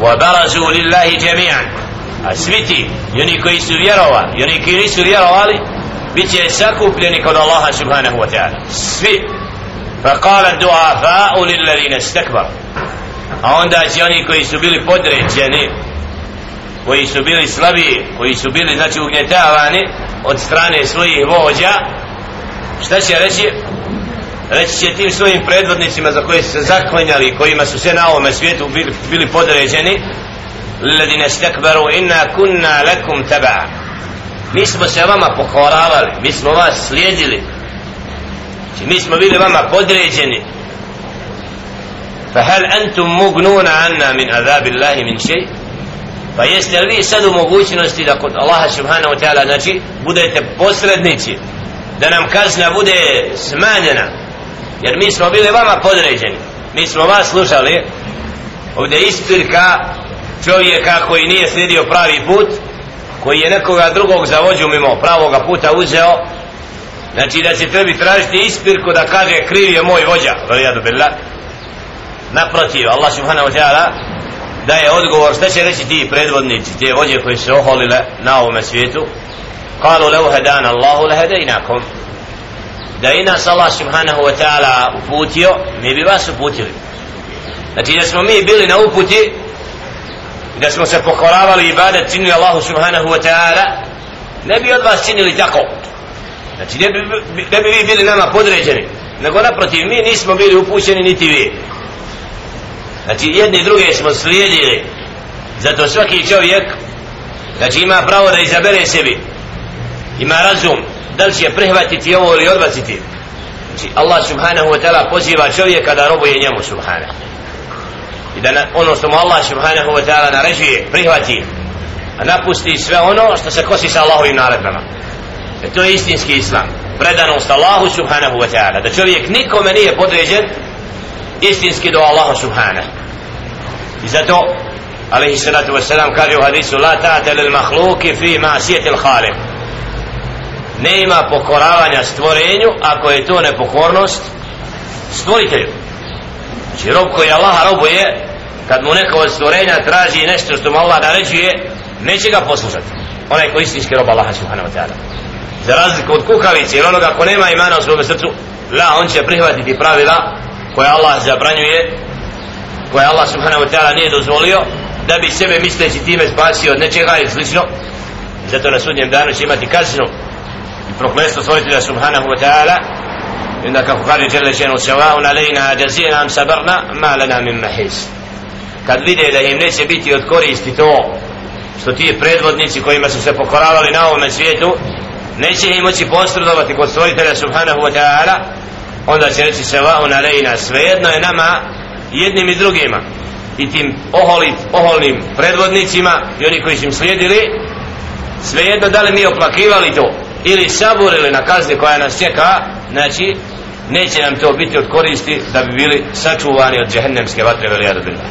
وبرزوا لله جميعا أسبتي يوني كويس vjerovali يوني koji nisu vjerovali bit će sakupljeni kod Allaha subhanahu wa ta'ala svi فقال الدعافاء للذين استكبروا a onda će oni koji su bili podređeni koji su bili slabi koji su bili znači ugnjetavani od strane svojih vođa šta će reći reći će tim svojim predvodnicima za koje su se zaklanjali kojima su se na ovome svijetu bili, bili podređeni ladine stekbaru inna kunna lakum taba mi smo se vama pokoravali mi smo vas slijedili znači, mi smo bili vama podređeni فهل أنتم مغنون عنا من عذاب الله من شيء pa jeste li vi sad u mogućnosti da kod Allaha subhanahu wa ta'ala znači budete posrednici da nam kazna bude smanjena jer mi smo bili vama podređeni. Mi smo vas slušali. Ovdje ispirka čovjeka koji nije slijedio pravi put koji je nekoga drugog za vođu mimo pravoga puta uzeo. Znači da će tebi tražiti ispirku da kaže kriv je moj vođa valijadu billah. Naprotiv Allah subhanahu wa ta'ala daje odgovor šta će reći ti predvodnici te vođe koji se oholile na ovome svijetu. قالوا لو هدانا Allahu لهديناكم da je nas Allah subhanahu wa ta'ala uputio mi bi vas uputili. Znači da smo mi bili na uputi da smo se pokoravali ibadat činili Allahu subhanahu wa ta'ala ne bi od vas činili tako. Znači ne bi, ne bi vi bili nama podređeni nego naprotiv mi nismo bili upućeni niti vi. Znači jedni druge smo slijedili zato svaki čovjek znači ima pravo da izabere sebi. Ima razum da li će prihvatiti ovo ili odbaciti? Znači Allah subhanahu wa ta'ala poziva čovjeka da robuje njemu subhanahu. I da na, ono što mu Allah subhanahu wa ta'ala naređuje prihvati. A napusti sve ono što se kosi sa Allahovim naredbama. E to je istinski islam. Predanost Allahu subhanahu wa ta'ala. Da čovjek nikome nije podređen istinski do Allaha subhanahu. I zato alaihi salatu wasalam kaže u hadisu la ta'ate lil mahluki fi ma'sijeti il nema ne ima pokoravanja stvorenju ako je to nepokornost stvoritelju. Znači rob koji Allaha robuje kad mu neko od stvorenja traži nešto što mu Allah naređuje neće ga poslušati. Onaj koji istinski rob Allaha subhanahu wa ta'ala. Za razliku od kukavice ili onoga ko nema imana u svome srcu la on će prihvatiti pravila koje Allah zabranjuje koje Allah subhanahu wa ta'ala nije dozvolio da bi sebe misleći time spasio od nečega i slično. Zato na sudnjem danu će imati kaznu prokletstvo stvoritelja svojitelja subhanahu wa ta'ala. I onda kako kaže žele ženu sevaun alejna jazina am sabarna ma lana min mahis kad vide da im neće biti od koristi to što ti predvodnici kojima su se pokoravali na ovome svijetu neće im moći posredovati kod stvoritelja subhanahu wa ta'ala onda će reći Sevaun alejna svejedno je nama jednim i drugima. I tim oholit, oholnim predvodnicima i oni koji su im slijedili svejedno da li mi oplakivali to ili saburili na kazni koja nas čeka znači neće nam to biti od koristi da bi bili sačuvani od džehennemske vatre velijadu billah